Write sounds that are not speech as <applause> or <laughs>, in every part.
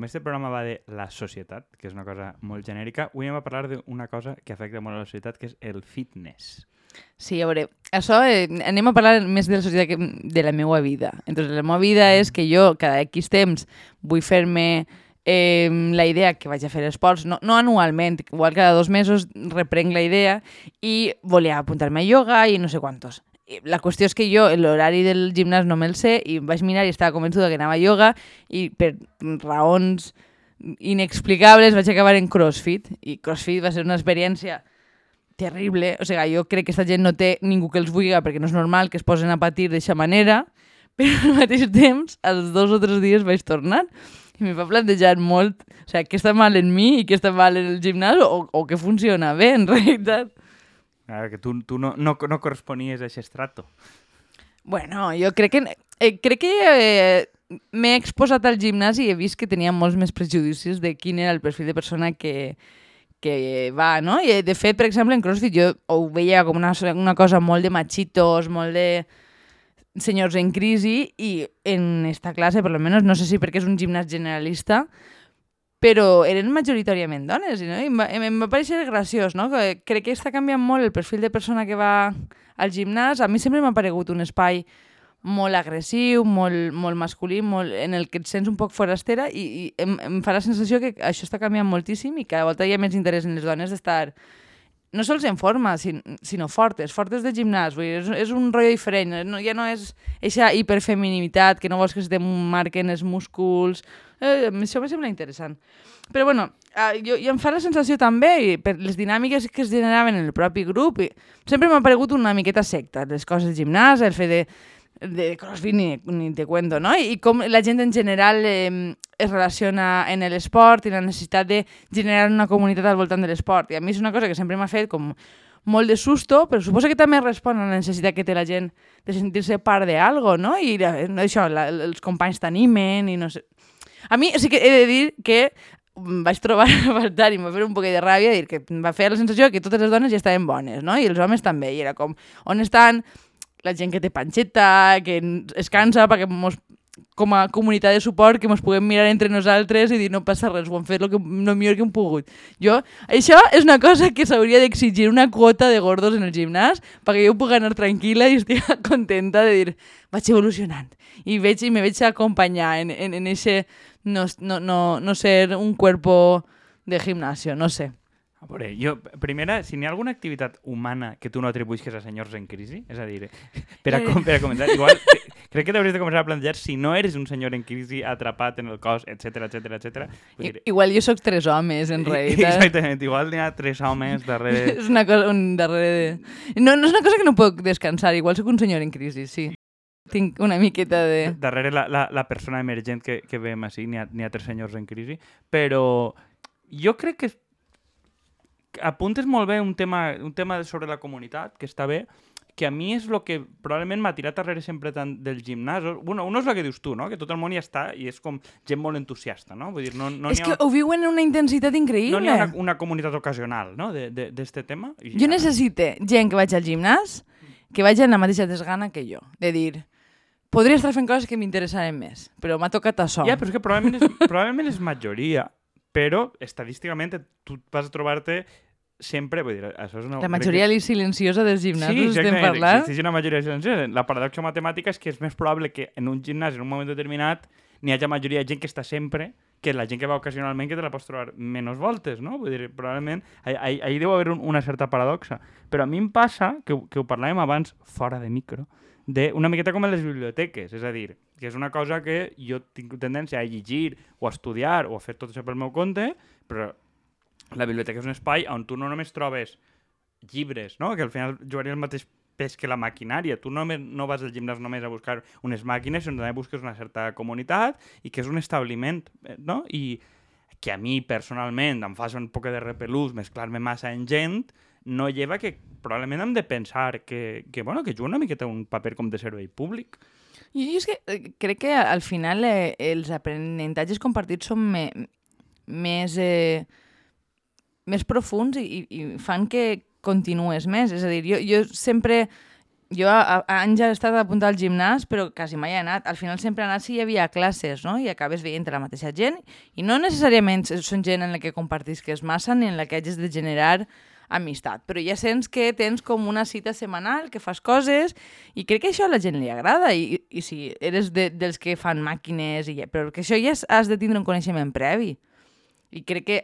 com este programa va de la societat, que és una cosa molt genèrica, avui anem a parlar d'una cosa que afecta molt a la societat, que és el fitness. Sí, a veure, això eh, anem a parlar més de la societat que de la meva vida. Entonces, la meva vida és que jo cada X temps vull fer-me eh, la idea que vaig a fer esports, no, no anualment, igual cada dos mesos reprenc la idea i volia apuntar-me a yoga i no sé quantos. La qüestió és que jo l'horari del gimnàs no me'l sé i vaig mirar i estava convençuda que anava a yoga i per raons inexplicables vaig acabar en CrossFit i CrossFit va ser una experiència terrible. O sigui, jo crec que aquesta gent no té ningú que els vulgui perquè no és normal que es posen a patir d'aquesta manera, <laughs> però al mateix temps, als dos o tres dies vaig tornar i m'he plantejat molt o sigui, què està mal en mi i què està mal en el gimnàs o, o què funciona bé, en realitat. Ara que tu, tu no, no, no corresponies a aquest estrato. Bueno, jo crec que, eh, crec que eh, m'he exposat al gimnàs i he vist que tenia molts més prejudicis de quin era el perfil de persona que, que va, no? I de fet, per exemple, en CrossFit jo ho veia com una, una cosa molt de machitos, molt de senyors en crisi i en esta classe, per almenys, no sé si perquè és un gimnàs generalista, però eren majoritàriament dones, no? I em va, em va pareixer graciós, no? Que crec que està canviant molt el perfil de persona que va al gimnàs. A mi sempre m'ha paregut un espai molt agressiu, molt, molt masculí, molt, en el que et sents un poc forastera i, i em, em fa la sensació que això està canviant moltíssim i cada volta hi ha més interès en les dones d'estar no sols en forma, sin, sinó fortes, fortes de gimnàs, vull dir, és, és un rotllo diferent, no, ja no és eixa hiperfeminitat, que no vols que se te marquen els músculs, eh, això me sembla interessant. Però bueno, eh, jo, i em fa la sensació també, i per les dinàmiques que es generaven en el propi grup, i sempre m'ha paregut una miqueta secta, les coses del gimnàs, el fet de, de CrossFit ni, ni te cuento, no? I com la gent en general eh, es relaciona en l'esport i la necessitat de generar una comunitat al voltant de l'esport. I a mi és una cosa que sempre m'ha fet com molt de susto, però suposo que també respon a la necessitat que té la gent de sentir-se part de algo, no? I això, la, els companys t'animen i no sé... A mi sí que he de dir que vaig trobar <laughs> a faltar i em va fer un poquet de ràbia dir que em va fer la sensació que totes les dones ja estaven bones, no? I els homes també, i era com, on estan la gent que té panxeta, que es cansa perquè mos, com a comunitat de suport que ens puguem mirar entre nosaltres i dir no passa res, ho hem fet el, que, el millor que hem pogut. Jo, això és una cosa que s'hauria d'exigir una quota de gordos en el gimnàs perquè jo puc anar tranquil·la i estic <laughs> contenta de dir vaig evolucionant i, veig, i me veig acompanyar en, en, en ese no, no, no, no ser un cuerpo de gimnasio, no sé. A veure, jo, primera, si n'hi ha alguna activitat humana que tu no atribuïsques a senyors en crisi, és a dir, <laughs> per a, com, per a comentar, igual, <laughs> crec que t'hauries de començar a plantejar si no eres un senyor en crisi atrapat en el cos, etc etc etc. Igual jo sóc tres homes, en <laughs> realitat. Exactament, igual n'hi ha tres homes darrere... és una cosa, un darrere de... No, no és una cosa que no puc descansar, igual sóc un senyor en crisi, sí. Tinc una miqueta de... Darrere la, la, la persona emergent que, que veiem així, n'hi ha, ha tres senyors en crisi, però jo crec que apuntes molt bé un tema, un tema sobre la comunitat, que està bé, que a mi és el que probablement m'ha tirat darrere sempre tant del gimnàs. Bueno, un és el que dius tu, no? Que tot el món hi està i és com gent molt entusiasta, no? Vull dir, no, no és que ha... ho viuen en una intensitat increïble. No n'hi ha una, una comunitat ocasional, no?, d'aquest tema. I jo ja... necessite gent que vaig al gimnàs que vagi amb la mateixa desgana que jo. De dir, podria estar fent coses que m'interessaren més, però m'ha tocat això. Ja, però és que probablement és, <laughs> probablement és majoria, però estadísticament tu vas a trobar-te sempre, vull dir, això és una... La majoria que... silenciosa dels gimnasos sí, estem parlant. Sí, sí, una majoria silenciosa. La paradoxa matemàtica és que és més probable que en un gimnàs, en un moment determinat, n'hi hagi majoria de gent que està sempre que la gent que va ocasionalment que te la pots trobar menys voltes, no? Vull dir, probablement ahí deu haver un, una certa paradoxa. Però a mi em passa, que, que ho parlàvem abans fora de micro, de una miqueta com en les biblioteques, és a dir, que és una cosa que jo tinc tendència a llegir o a estudiar o a fer tot això pel meu compte, però la biblioteca és un espai on tu no només trobes llibres, no? que al final jugaria el mateix pes que la maquinària. Tu no, no vas al gimnàs només a buscar unes màquines, sinó també busques una certa comunitat i que és un establiment, eh, no? I que a mi personalment em fa un poc de repelús mesclar-me massa en gent, no lleva que probablement hem de pensar que, que, bueno, que juga una miqueta un paper com de servei públic. Jo, és que eh, crec que al final eh, els aprenentatges compartits són me, més... Eh, més profuns i, i fan que continues més. És a dir, jo, jo sempre jo a, a anys he estat apuntat al gimnàs, però quasi mai he anat. Al final sempre he anat si hi havia classes, no? I acabes veient la mateixa gent. I no necessàriament són gent en la que compartisques massa ni en la que hagis de generar amistat. Però ja sents que tens com una cita setmanal, que fas coses, i crec que això a la gent li agrada. I, i si eres de, dels que fan màquines, i, però que això ja has de tindre un coneixement previ. I crec que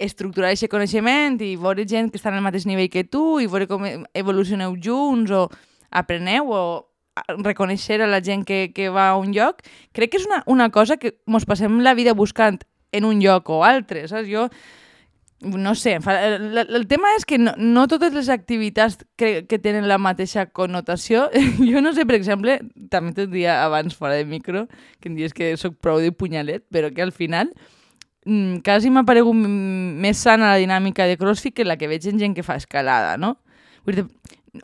estructurar aquest coneixement i veure gent que està el mateix nivell que tu i veure com evolucioneu junts o apreneu o reconèixer a la gent que, que va a un lloc, crec que és una, una cosa que ens passem la vida buscant en un lloc o altre, saps? Jo, no sé, el, el tema és que no, no totes les activitats que, que tenen la mateixa connotació, <laughs> jo no sé, per exemple, també t'ho dia abans fora de micro, que em dius que sóc prou de punyalet, però que al final mm, quasi m'ha paregut més sana la dinàmica de CrossFit que la que veig en gent que fa escalada, no? Vull dir,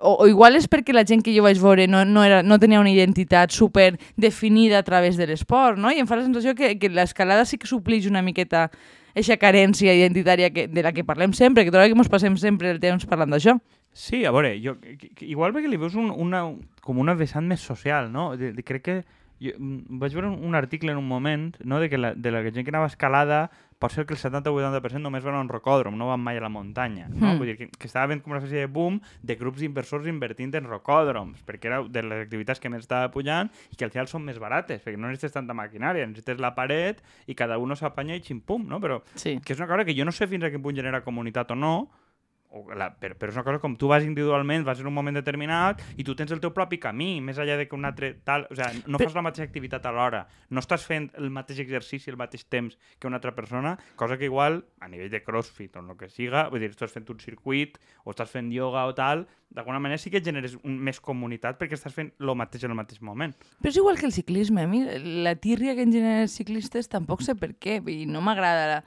o, o igual és perquè la gent que jo vaig veure no, no, era, no tenia una identitat super definida a través de l'esport, no? I em fa la sensació que, que l'escalada sí que suplix una miqueta aquesta carència identitària que, de la que parlem sempre, que trobo que ens passem sempre el temps parlant d'això. Sí, a veure, jo, igual perquè li veus un, una, com una vessant més social, no? De, de, crec que jo, mm, vaig veure un, un article en un moment no? de que la, de la gent que anava escalada pot ser que el 70-80% només van a un rocòdrom, no van mai a la muntanya. No? Mm. Vull dir que, que estava havent com una espècie de boom de grups d'inversors invertint en rocòdroms, perquè era de les activitats que més estava pujant i que al final són més barates, perquè no necessites tanta maquinària, necessites la paret i cada un s'apanya i ximpum, no? Però sí. que és una cosa que jo no sé fins a quin punt genera comunitat o no, o la, però, però és una cosa com tu vas individualment, vas en un moment determinat i tu tens el teu propi camí, més enllà de que un altre tal... O sigui, no però... fas la mateixa activitat alhora, no estàs fent el mateix exercici al mateix temps que una altra persona, cosa que igual, a nivell de crossfit o el que siga, vull dir, estàs fent un circuit o estàs fent yoga o tal, d'alguna manera sí que generes un, més comunitat perquè estàs fent el mateix en el mateix moment. Però és igual que el ciclisme. A mi la tírria que en generen els ciclistes tampoc sé per què, i no m'agrada la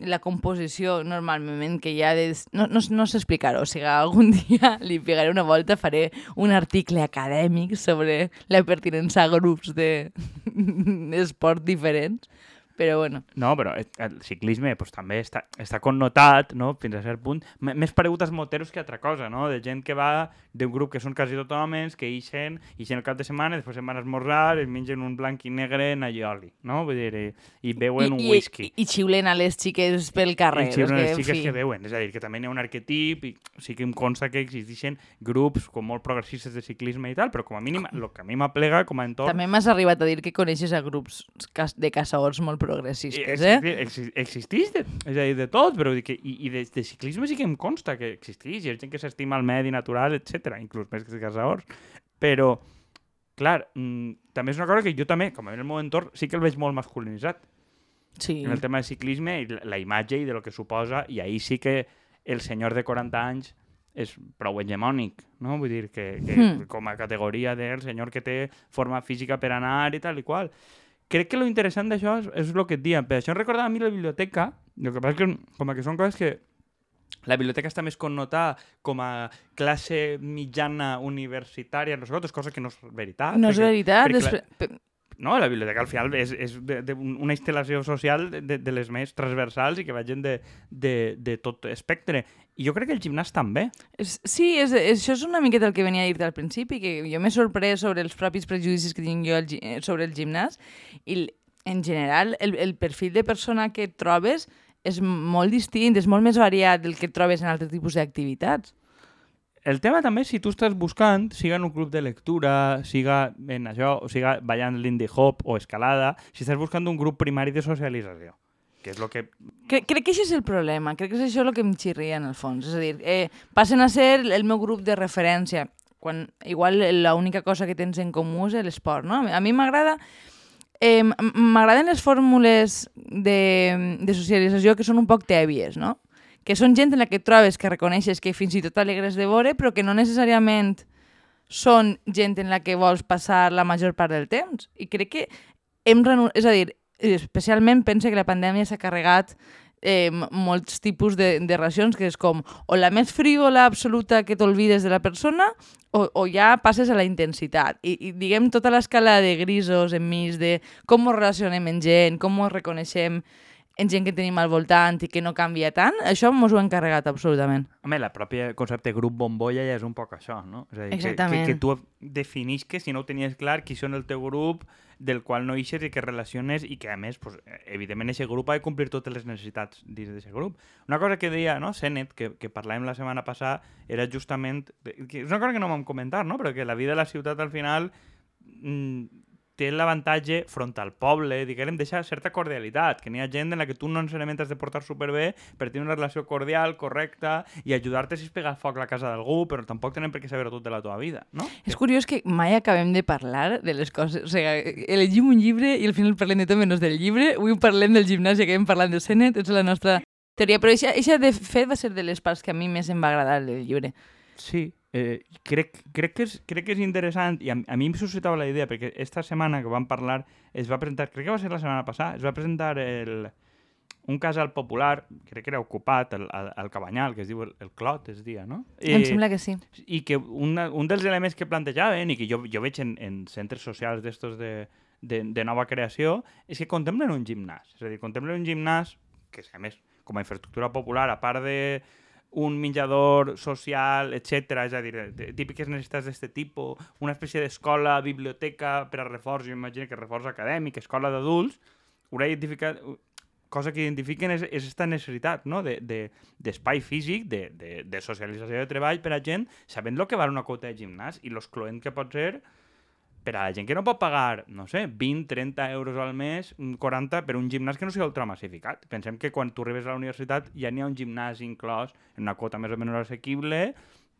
la composició normalment que hi ha... No, no, no sé explicar-ho, o sigui, algun <laughs> dia li pegaré una volta, faré un article acadèmic sobre la pertinença a grups <laughs> d'esport de... diferents, però bueno. No, però el ciclisme pues, també està, està connotat, no?, fins a cert punt, M més paregut als moteros que altra cosa, no?, de gent que va d'un grup que són quasi tot homes, que ixen, ixen el cap de setmana, després se'n van a esmorzar, es mengen un blanc i negre en allioli, no?, vull dir, i, i beuen I, un whisky. I, i, i xiulen a les xiques pel carrer. I xiulen a les xiques que veuen, és a dir, que també hi ha un arquetip, i sí que em consta que existeixen grups com molt progressistes de ciclisme i tal, però com a mínim, el que a mi m'aplega com a entorn... També m'has arribat a dir que coneixes a grups de caçadors molt progressistes, eh? Existeix, existeix de, és a dir, de tot, però que, i, i de, de ciclisme sí que em consta que existeix, hi ha gent que s'estima el medi natural, etc, inclús més que caçadors, però, clar, mm, també és una cosa que jo també, com a en el meu entorn, sí que el veig molt masculinitzat. Sí. En el tema de ciclisme, i la, la imatge i de lo que suposa, i ahir sí que el senyor de 40 anys és prou hegemònic, no? Vull dir que, que mm. com a categoria del senyor que té forma física per anar i tal i qual crec que lo interessant d'això és, és el que et diuen. Per això em recordava a mi la biblioteca, el que passa és que, com que són coses que la biblioteca està més connotada com a classe mitjana universitària, nosaltres, cosa que no és veritat. No és perquè, veritat. Perquè, Des... No, la biblioteca al final és, és de, de una instal·lació social de, de les més transversals i que vagin de, de, de tot espectre. I jo crec que el gimnàs també. Sí, és, això és una miqueta el que venia a dir-te al principi, que jo m'he sorprès sobre els propis prejudicis que tinc jo eh, sobre el gimnàs i en general el, el perfil de persona que trobes és molt distint, és molt més variat del que trobes en altres tipus d'activitats. El tema també, si tu estàs buscant, siga en un club de lectura, siga en això, o siga ballant lindy hop o escalada, si estàs buscant un grup primari de socialització, que és el que... Crec, crec que això és el problema, crec que és això el que em xirria en el fons. És a dir, eh, passen a ser el meu grup de referència, quan igual l'única cosa que tens en comú és l'esport, no? A mi m'agrada... Eh, M'agraden les fórmules de, de socialització que són un poc tèbies, no? Que són gent en la que trobes que reconeixes que fins i tot alegres de veure, però que no necessàriament són gent en la que vols passar la major part del temps. I crec que hem renun... És a dir, especialment pense que la pandèmia s'ha carregat eh, molts tipus de, de relacions, que és com o la més frívola absoluta que t'olvides de la persona o, o ja passes a la intensitat. I, i diguem tota l'escala de grisos enmig de com ens relacionem amb gent, com ens reconeixem en gent que tenim al voltant i que no canvia tant, això mos ho hem carregat absolutament. Home, la pròpia concepte grup bombolla ja és un poc això, no? És a dir, Exactament. Que, que, que tu definisques, si no ho tenies clar, qui són el teu grup, del qual no eixes i que relaciones i que, a més, pues, evidentment, aquest grup ha de complir totes les necessitats dins d'aquest grup. Una cosa que deia no, Senet, que, que parlàvem la setmana passada, era justament... Que és una cosa que no vam comentar, no? però que la vida de la ciutat, al final, mm, té l'avantatge front al poble, diguem, deixa certa cordialitat, que n'hi ha gent en la que tu no necessàriament has de portar superbé per tenir una relació cordial, correcta, i ajudar-te si es pega foc a la casa d'algú, però tampoc tenen per què saber tot de la teva vida, no? És curiós que mai acabem de parlar de les coses. O sigui, elegim un llibre i al final parlem de tot menys del llibre. Avui parlem del gimnàs i acabem parlant de Senet, és la nostra teoria. Però això, de fet, va ser de les parts que a mi més em va agradar del llibre. Sí, eh, crec, crec, que és, crec que és interessant i a, a mi em suscitava la idea perquè esta setmana que vam parlar es va presentar, crec que va ser la setmana passada, es va presentar el, un casal popular, crec que era ocupat, el, el, el Cabanyal, que es diu el, el Clot, es dia, no? I, em sembla que sí. I que una, un dels elements que plantejaven i que jo, jo veig en, en centres socials d'estos de, de, de nova creació és que contemplen un gimnàs. És a dir, contemplen un gimnàs que, a més, com a infraestructura popular, a part de un menjador social, etc. És a dir, típiques necessitats d'aquest tipus, una espècie d'escola, biblioteca per a reforç, jo imagino que reforç acadèmic, escola d'adults, identificat cosa que identifiquen és, és aquesta necessitat no? d'espai de, de, físic, de, de, de socialització de treball per a gent, sabent el que val una quota de gimnàs i l'excloent que pot ser per a la gent que no pot pagar, no sé, 20, 30 euros al mes, 40 per un gimnàs que no sigui ultramassificat. Pensem que quan tu arribes a la universitat ja n'hi ha un gimnàs inclòs en una quota més o menys assequible,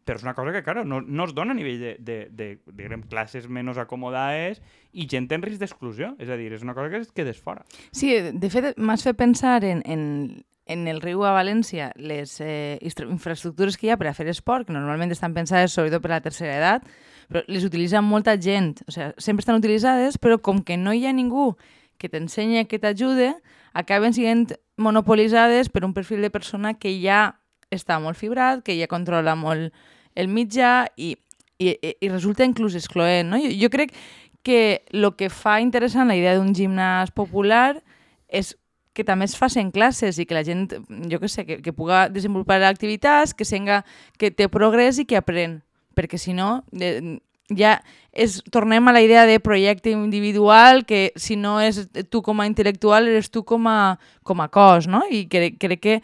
però és una cosa que, claro, no, no es dona a nivell de, de, de, de diguem, classes menys acomodades i gent en risc d'exclusió. És a dir, és una cosa que es quedes fora. Sí, de fet, m'has fet pensar en, en, en el riu a València les eh, infraestructures que hi ha per a fer esport, que normalment estan pensades sobretot per a la tercera edat, però les utilitza molta gent, o sigui, sempre estan utilitzades, però com que no hi ha ningú que t'ensenya, que t'ajude, acaben sent monopolitzades per un perfil de persona que ja està molt fibrat, que ja controla molt el mitjà i, i, i resulta inclús excloent. No? Jo, jo crec que el que fa interessant la idea d'un gimnàs popular és que també es facin classes i que la gent, jo que sé, que, que puga desenvolupar activitats, que senga, que té progrés i que aprèn perquè si no ja és, tornem a la idea de projecte individual que si no és tu com a intel·lectual eres tu com a, com a cos, no? I crec, crec que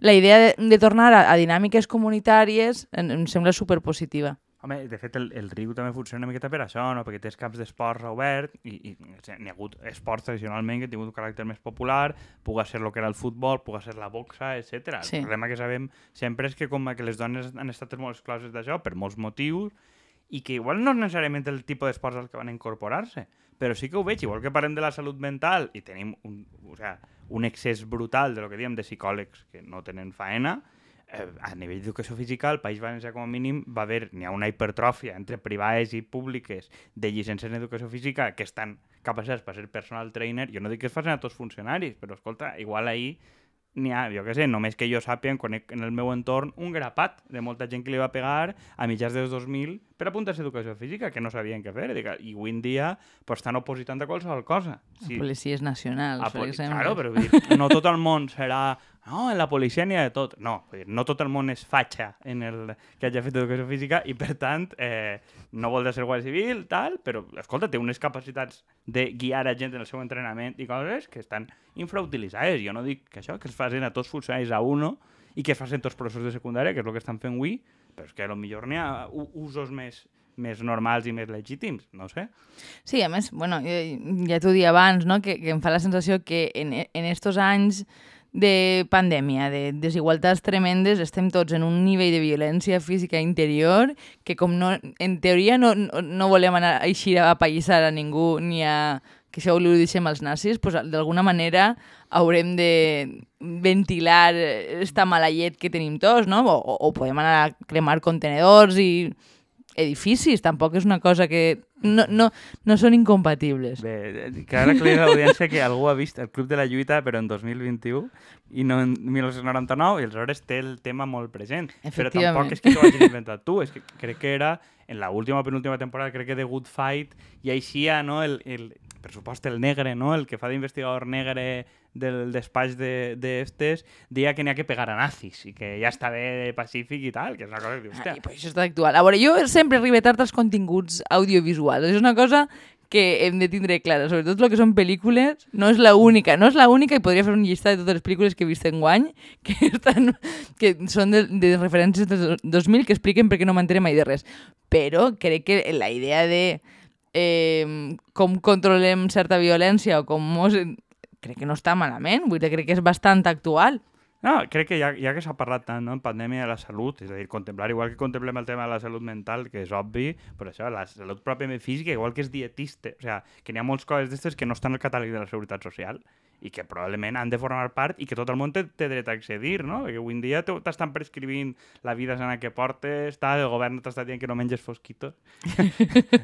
la idea de, de tornar a, a dinàmiques comunitàries em, em sembla superpositiva. Home, de fet, el, el riu també funciona una miqueta per això, no? perquè tens camps d'esports obert i, i n'hi ha hagut esports tradicionalment que han tingut un caràcter més popular, puga ser el que era el futbol, puga ser la boxa, etc. Sí. El problema que sabem sempre és que com que les dones han estat molt excloses d'això per molts motius i que igual no és necessàriament el tipus d'esports al que van incorporar-se, però sí que ho veig, igual que parlem de la salut mental i tenim un, o sea, un excés brutal de lo que diem de psicòlegs que no tenen faena, a nivell d'educació física, al País Valencià com a mínim va haver, n'hi ha una hipertròfia entre privades i públiques de llicències en educació física que estan capacitats per ser personal trainer. Jo no dic que es facin a tots funcionaris, però escolta, igual ahir n'hi ha, jo què sé, només que jo sàpiga, conec en el meu entorn un grapat de molta gent que li va pegar a mitjans dels 2000 per apuntar-se a educació física, que no sabien què fer. I avui en dia pues, estan opositant a qualsevol cosa. Sí. Policies nacionals, per exemple. Claro, però dir, no tot el món serà no, en la policia n'hi ha de tot. No, dir, no tot el món és fatxa en el que hagi fet educació física i, per tant, eh, no vol de ser guàrdia civil, tal, però, escolta, té unes capacitats de guiar a gent en el seu entrenament i coses que estan infrautilitzades. Jo no dic que això, que es facin a tots funcionaris a uno i que es facin tots professors de secundària, que és el que estan fent avui, però és que potser n'hi ha usos més més normals i més legítims, no sé. Sí, a més, bueno, ja t'ho dia abans, no? que, que em fa la sensació que en, en estos anys de pandèmia, de desigualtats tremendes, estem tots en un nivell de violència física interior que com no, en teoria no, no, volem anar així a apallissar a ningú ni a que això ho deixem als nazis, pues, d'alguna manera haurem de ventilar esta mala llet que tenim tots, no? O, o podem anar a cremar contenedors i edificis, tampoc és una cosa que... No, no, no són incompatibles. Bé, que ara aclarir a l'audiència que algú ha vist el Club de la Lluita, però en 2021 i no en 1999, i aleshores té el tema molt present. Però tampoc és que t'ho hagis inventat tu, és que crec que era en la última o penúltima temporada, crec que The Good Fight, i així no, el, el, pressupost el negre, no? el que fa d'investigador negre del despatx d'estes, de, d'estes, deia que n'hi ha que pegar a nazis i que ja està bé de pacífic i tal, que és una cosa que dius, Ai, però això està actual. A veure, jo sempre arribo tard als continguts audiovisuals. És una cosa que hem de tindre clara, sobretot el que són pel·lícules, no és la única, no és la única i podria fer un llistat de totes les pel·lícules que he vist en guany, <laughs> que, estan, que són de, de referències del 2000 que expliquen per què no m'entere mai de res. Però crec que la idea de eh, com controlem certa violència o com mos... crec que no està malament, vull dir, crec que és bastant actual. No, crec que ja, ja que s'ha parlat tant no, en pandèmia de la salut, és a dir, contemplar, igual que contemplem el tema de la salut mental, que és obvi, però això, la salut pròpiament física, igual que és dietista, o sigui, que n'hi ha moltes coses d'estes que no estan al catàleg de la Seguretat Social i que probablement han de formar part i que tot el món té, té dret a accedir, no? Perquè avui en dia te- t'estan prescrivint la vida sana que portes, tal, el govern t'està dient que no menges fosquitos, <laughs>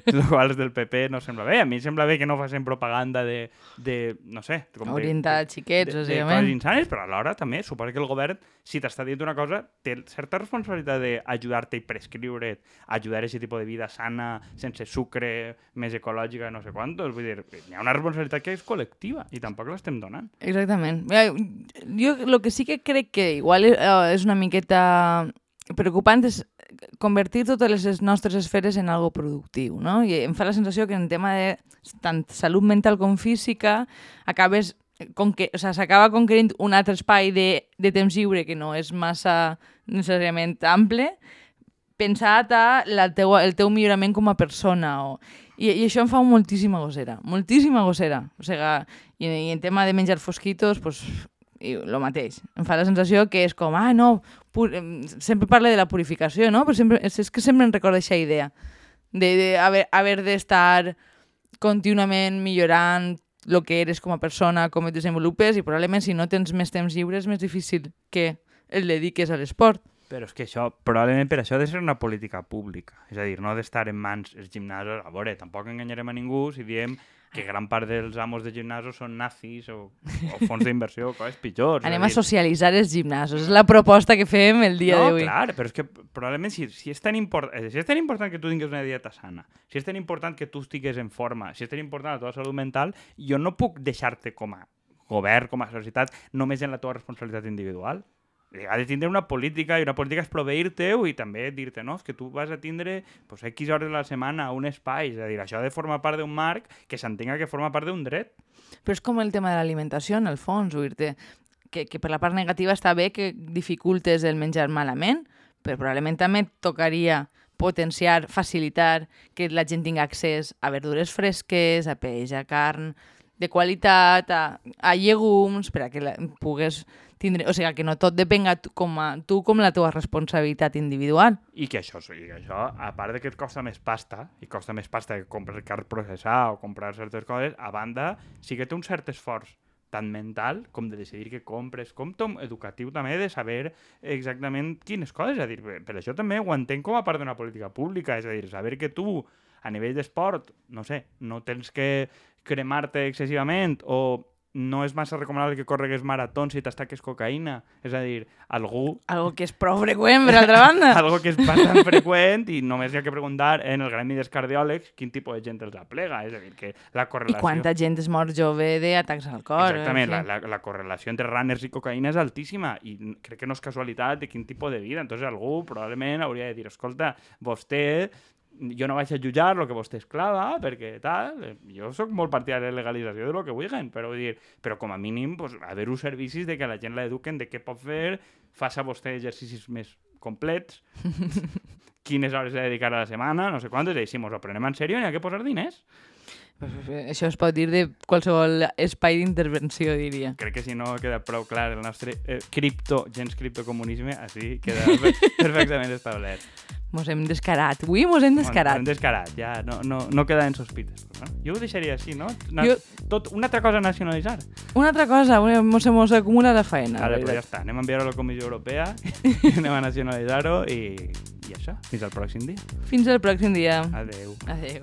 el qual del PP no sembla bé. A mi em sembla bé que no facin propaganda de, de no sé... Com de- Orientada a xiquets, de, de bàsicament. coses insanes, però alhora també suposo que el govern, si t'està dient una cosa, té certa responsabilitat d'ajudar-te i prescriure, ajudar a aquest tipus de vida sana, sense sucre, més ecològica, no sé quantos. Vull dir, hi ha una responsabilitat que és col·lectiva i tampoc l'estem donant. Exactament. Mira, Jo el que sí que crec que igual eh, és una miqueta preocupant és convertir totes les nostres esferes en algo productiu, no? I em fa la sensació que en tema de tant salut mental com física acabes con que, o sea, s'acaba conquerint un altre espai de, de temps lliure que no és massa necessàriament ample pensat a la teua, el teu millorament com a persona. O... I, I això em fa moltíssima gossera, moltíssima gossera. O sigui, i, i en tema de menjar fosquitos, pues, i el mateix. Em fa la sensació que és com, ah, no, pur... em, sempre parla de la purificació, no? Però sempre, és que sempre em recorda aquesta idea de, de haver, haver d'estar contínuament millorant el que eres com a persona, com et desenvolupes, i probablement si no tens més temps lliure és més difícil que el dediques a l'esport. Però és que això, probablement per això ha de ser una política pública. És a dir, no ha d'estar en mans els gimnasos. A veure, tampoc enganyarem a ningú si diem que gran part dels amos de gimnasos són nazis o, o <laughs> fons d'inversió coses pitjors. Anem a dir, socialitzar els gimnasos. És la proposta que fem el dia no, d'avui. clar, però és que probablement si, si, és tan import... si és tan important que tu tinguis una dieta sana, si és tan important que tu estigues en forma, si és tan important la teva salut mental, jo no puc deixar-te com a govern, com a societat, només en la teva responsabilitat individual. Eh, Ha de tindre una política i una política és proveir-te-ho i també dir-te, no, que tu vas a tindre pues, X hores a la setmana un espai, és a dir, això ha de formar part d'un marc que s'entenga que forma part d'un dret. Però és com el tema de l'alimentació, en el fons, dir-te que, que per la part negativa està bé que dificultes el menjar malament, però probablement també tocaria potenciar, facilitar que la gent tingui accés a verdures fresques, a peix, a carn de qualitat, a, a llegums, per a que la, pugues tindre... O sigui, que no tot depenga tu com, a, tu com la teva responsabilitat individual. I que això, i que això, a part de que et costa més pasta, i costa més pasta que comprar carn processar o comprar certes coses, a banda, sí que té un cert esforç tant mental com de decidir què compres, com tom educatiu també de saber exactament quines coses. És a dir, per això també ho entenc com a part d'una política pública, és a dir, saber que tu a nivell d'esport, no sé, no tens que cremar-te excessivament o no és massa recomanable que corregues maratons si t'estaques cocaïna. És a dir, algú Algo que és prou freqüent, per altra banda. <laughs> algo que és bastant freqüent i només hi ha que preguntar en el gremi dels cardiòlegs quin tipus de gent els aplega. És a dir, que la I correlació... quanta gent es mor jove d'atacs al cor. Exactament, en la, la, la correlació entre runners i cocaïna és altíssima i crec que no és casualitat de quin tipus de vida. Entonces algú probablement hauria de dir, escolta, vostè jo no vaig a jutjar el que vostè esclava, perquè tal, eh, jo sóc molt partidari de legalització de lo que vulguin, però vull dir, però com a mínim pues, haver-ho servicis de que la gent l'eduquen de què pot fer, faça vostè exercicis més complets, <laughs> quines hores ha de dedicar a la setmana, no sé quantes, i si mos ho prenem en sèrio n'hi ha que posar diners. Això es pot dir de qualsevol espai d'intervenció, diria. Crec que si no queda prou clar el nostre eh, cripto, gens criptocomunisme, així queda <laughs> per- perfectament establert. Mos hem descarat. Avui mos hem descarat. Bueno, hem descarat, ja no, no, no queda en sospites. No? Jo ho deixaria així, no? Na Jo- Tot, una altra cosa a nacionalitzar. Una altra cosa, mos, mos acumula la faena. Vale, però ja està, anem a enviar-ho a la Comissió Europea, <laughs> anem a nacionalitzar-ho i, i això, fins al pròxim dia. Fins al pròxim dia. Adeu. Adéu.